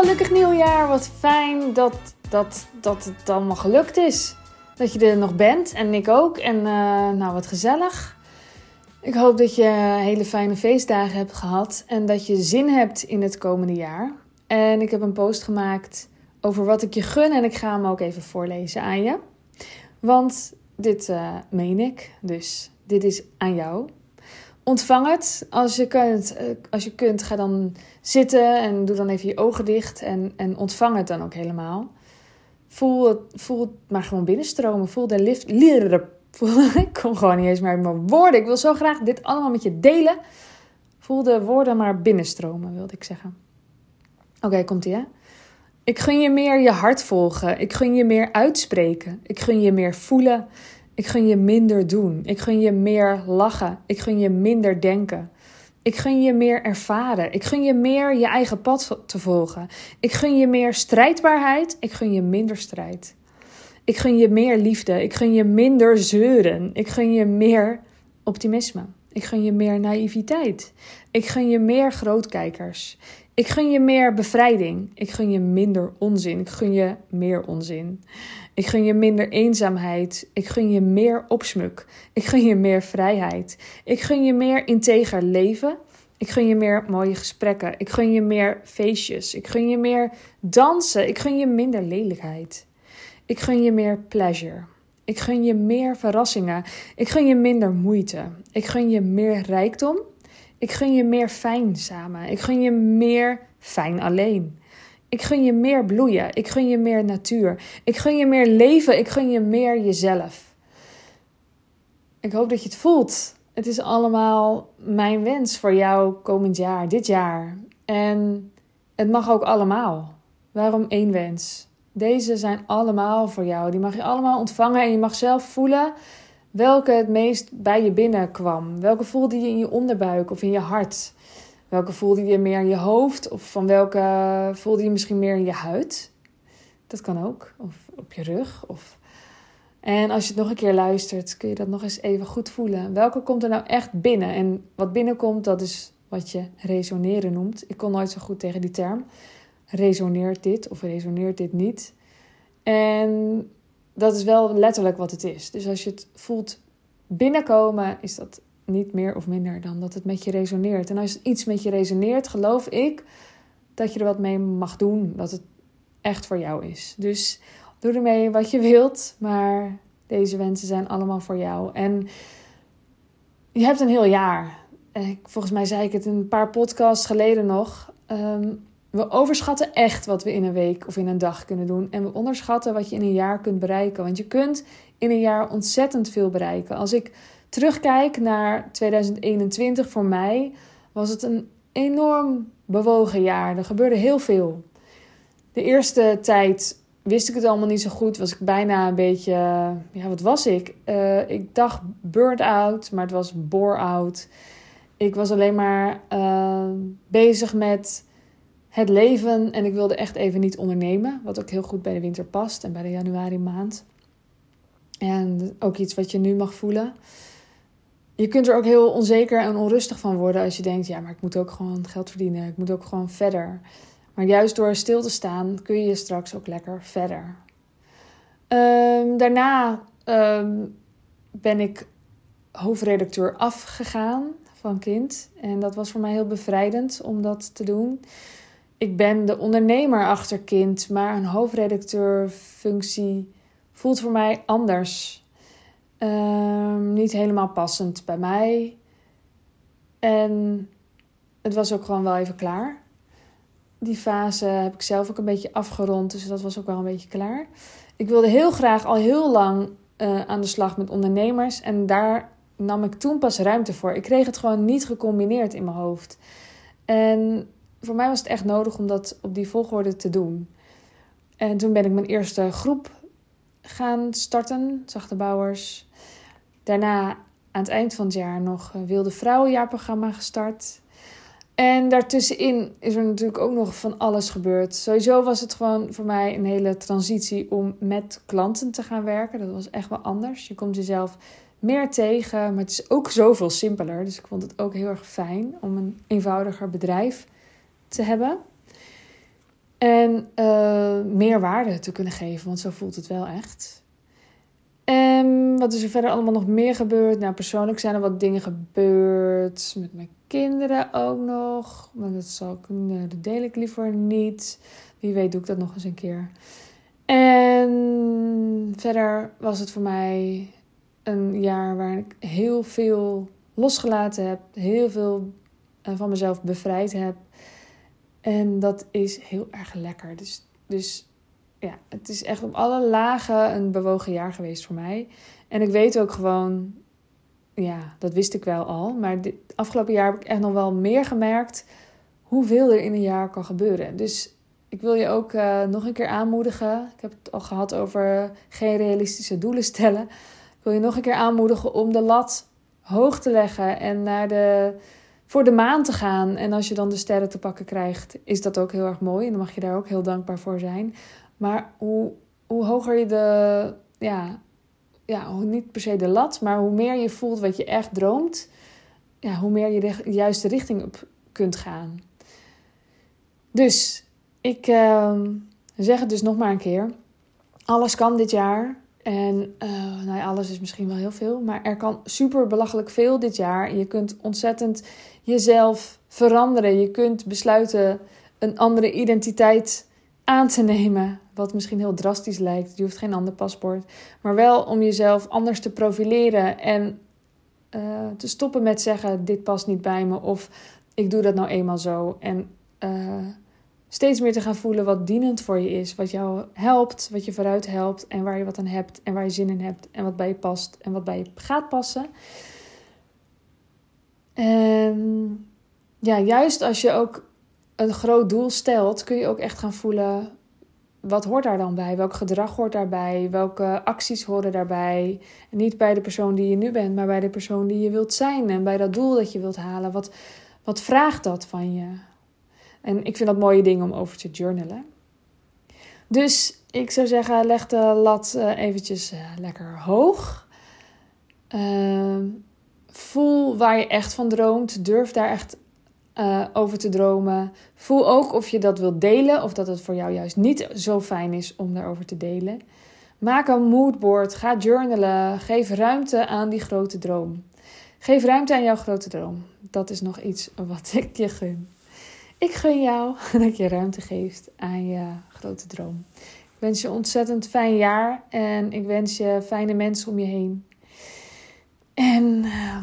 gelukkig nieuwjaar. Wat fijn dat, dat, dat het allemaal gelukt is. Dat je er nog bent en ik ook. En uh, nou, wat gezellig. Ik hoop dat je hele fijne feestdagen hebt gehad en dat je zin hebt in het komende jaar. En ik heb een post gemaakt over wat ik je gun en ik ga hem ook even voorlezen aan je. Want dit uh, meen ik, dus dit is aan jou. Ontvang het. Als je kunt, eh, als je kunt ga dan zitten en doe dan even je ogen dicht en, en ontvang het dan ook helemaal. Voel het, voel het maar gewoon binnenstromen. Voel de lift. Voel, ik kom gewoon niet eens meer uit mijn woorden. Ik wil zo graag dit allemaal met je delen. Voel de woorden maar binnenstromen, wilde ik zeggen. Oké, komt ie hè? Ik gun je meer je hart volgen. Ik gun je meer uitspreken. Ik gun je meer voelen. Ik gun je minder doen. Ik gun je meer lachen. Ik gun je minder denken. Ik gun je meer ervaren. Ik gun je meer je eigen pad te volgen. Ik gun je meer strijdbaarheid. Ik gun je minder strijd. Ik gun je meer liefde. Ik gun je minder zeuren. Ik gun je meer optimisme. Ik gun je meer naïviteit. Ik gun je meer grootkijkers. Ik gun je meer bevrijding. Ik gun je minder onzin. Ik gun je meer onzin. Ik gun je minder eenzaamheid. Ik gun je meer opsmuk. Ik gun je meer vrijheid. Ik gun je meer integer leven. Ik gun je meer mooie gesprekken. Ik gun je meer feestjes. Ik gun je meer dansen. Ik gun je minder lelijkheid. Ik gun je meer pleasure. Ik gun je meer verrassingen. Ik gun je minder moeite. Ik gun je meer rijkdom. Ik gun je meer fijn samen. Ik gun je meer fijn alleen. Ik gun je meer bloeien. Ik gun je meer natuur. Ik gun je meer leven. Ik gun je meer jezelf. Ik hoop dat je het voelt. Het is allemaal mijn wens voor jou komend jaar, dit jaar. En het mag ook allemaal. Waarom één wens? Deze zijn allemaal voor jou. Die mag je allemaal ontvangen en je mag zelf voelen welke het meest bij je binnenkwam. Welke voelde je in je onderbuik of in je hart? Welke voelde je meer in je hoofd? Of van welke voelde je misschien meer in je huid? Dat kan ook. Of op je rug. Of... En als je het nog een keer luistert, kun je dat nog eens even goed voelen. Welke komt er nou echt binnen? En wat binnenkomt, dat is wat je resoneren noemt. Ik kon nooit zo goed tegen die term. Resoneert dit of resoneert dit niet? En dat is wel letterlijk wat het is. Dus als je het voelt binnenkomen, is dat niet meer of minder dan dat het met je resoneert. En als iets met je resoneert, geloof ik dat je er wat mee mag doen. Dat het echt voor jou is. Dus doe ermee wat je wilt. Maar deze wensen zijn allemaal voor jou. En je hebt een heel jaar. Volgens mij zei ik het een paar podcasts geleden nog. Ehm, we overschatten echt wat we in een week of in een dag kunnen doen. En we onderschatten wat je in een jaar kunt bereiken. Want je kunt in een jaar ontzettend veel bereiken. Als ik terugkijk naar 2021 voor mij, was het een enorm bewogen jaar. Er gebeurde heel veel. De eerste tijd wist ik het allemaal niet zo goed. Was ik bijna een beetje, ja, wat was ik? Uh, ik dacht burn-out, maar het was bore-out. Ik was alleen maar uh, bezig met het leven en ik wilde echt even niet ondernemen. Wat ook heel goed bij de winter past en bij de januari maand. En ook iets wat je nu mag voelen je kunt er ook heel onzeker en onrustig van worden als je denkt: ja, maar ik moet ook gewoon geld verdienen. Ik moet ook gewoon verder. Maar juist door stil te staan kun je straks ook lekker verder. Ehm, daarna ehm, ben ik hoofdredacteur afgegaan van Kind. En dat was voor mij heel bevrijdend om dat te doen. Ik ben de ondernemer achter Kind, maar een hoofdredacteurfunctie voelt voor mij anders. Ehm, niet helemaal passend bij mij. En het was ook gewoon wel even klaar. Die fase heb ik zelf ook een beetje afgerond, dus dat was ook wel een beetje klaar. Ik wilde heel graag al heel lang uh, aan de slag met ondernemers en daar nam ik toen pas ruimte voor. Ik kreeg het gewoon niet gecombineerd in mijn hoofd. En voor mij was het echt nodig om dat op die volgorde te doen. En toen ben ik mijn eerste groep gaan starten, Zachte Bouwers. Daarna aan het eind van het jaar nog een Wilde Vrouwenjaarprogramma gestart. En daartussenin is er natuurlijk ook nog van alles gebeurd. Sowieso was het gewoon voor mij een hele transitie om met klanten te gaan werken. Dat was echt wel anders. Je komt jezelf meer tegen, maar het is ook zoveel simpeler. Dus ik vond het ook heel erg fijn om een eenvoudiger bedrijf te hebben. En uh, meer waarde te kunnen geven, want zo voelt het wel echt. En wat is er verder allemaal nog meer gebeurd? Nou, persoonlijk zijn er wat dingen gebeurd. Met mijn kinderen ook nog. Maar dat, zal ik, dat deel ik liever niet. Wie weet doe ik dat nog eens een keer. En verder was het voor mij een jaar waarin ik heel veel losgelaten heb. Heel veel eh, van mezelf bevrijd heb. En dat is heel erg lekker. Dus, dus ja, het is echt op alle lagen een bewogen jaar geweest voor mij. En ik weet ook gewoon, ja, dat wist ik wel al. Maar dit afgelopen jaar heb ik echt nog wel meer gemerkt hoeveel er in een jaar kan gebeuren. Dus ik wil je ook uh, nog een keer aanmoedigen. Ik heb het al gehad over geen realistische doelen stellen. Ik wil je nog een keer aanmoedigen om de lat hoog te leggen en naar de, voor de maan te gaan. En als je dan de sterren te pakken krijgt, is dat ook heel erg mooi. En dan mag je daar ook heel dankbaar voor zijn. Maar hoe, hoe hoger je de, ja, ja, niet per se de lat, maar hoe meer je voelt wat je echt droomt, ja, hoe meer je de juiste richting op kunt gaan. Dus ik uh, zeg het dus nog maar een keer. Alles kan dit jaar. En uh, nou ja, alles is misschien wel heel veel. Maar er kan super belachelijk veel dit jaar. Je kunt ontzettend jezelf veranderen. Je kunt besluiten een andere identiteit aan te nemen. Wat misschien heel drastisch lijkt. Je hoeft geen ander paspoort. Maar wel om jezelf anders te profileren. En uh, te stoppen met zeggen: dit past niet bij me. Of ik doe dat nou eenmaal zo. En uh, steeds meer te gaan voelen wat dienend voor je is. Wat jou helpt, wat je vooruit helpt. En waar je wat aan hebt. En waar je zin in hebt. En wat bij je past. En wat bij je gaat passen. En ja, juist als je ook een groot doel stelt, kun je ook echt gaan voelen wat hoort daar dan bij? Welk gedrag hoort daarbij? Welke acties horen daarbij? Niet bij de persoon die je nu bent, maar bij de persoon die je wilt zijn en bij dat doel dat je wilt halen. Wat, wat vraagt dat van je? En ik vind dat mooie dingen om over te journalen. Dus ik zou zeggen, leg de lat uh, eventjes uh, lekker hoog. Uh, voel waar je echt van droomt. Durf daar echt uh, over te dromen. Voel ook of je dat wilt delen of dat het voor jou juist niet zo fijn is om daarover te delen. Maak een moodboard, ga journalen, geef ruimte aan die grote droom. Geef ruimte aan jouw grote droom. Dat is nog iets wat ik je gun. Ik gun jou dat je ruimte geeft aan je grote droom. Ik wens je een ontzettend fijn jaar en ik wens je fijne mensen om je heen. En uh,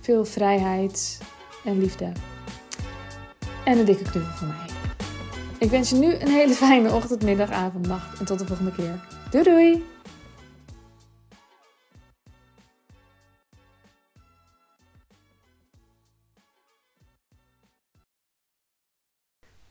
veel vrijheid en liefde. En een dikke knuffel voor mij. Ik wens je nu een hele fijne ochtend, middag, avond, nacht en tot de volgende keer. Doei doei!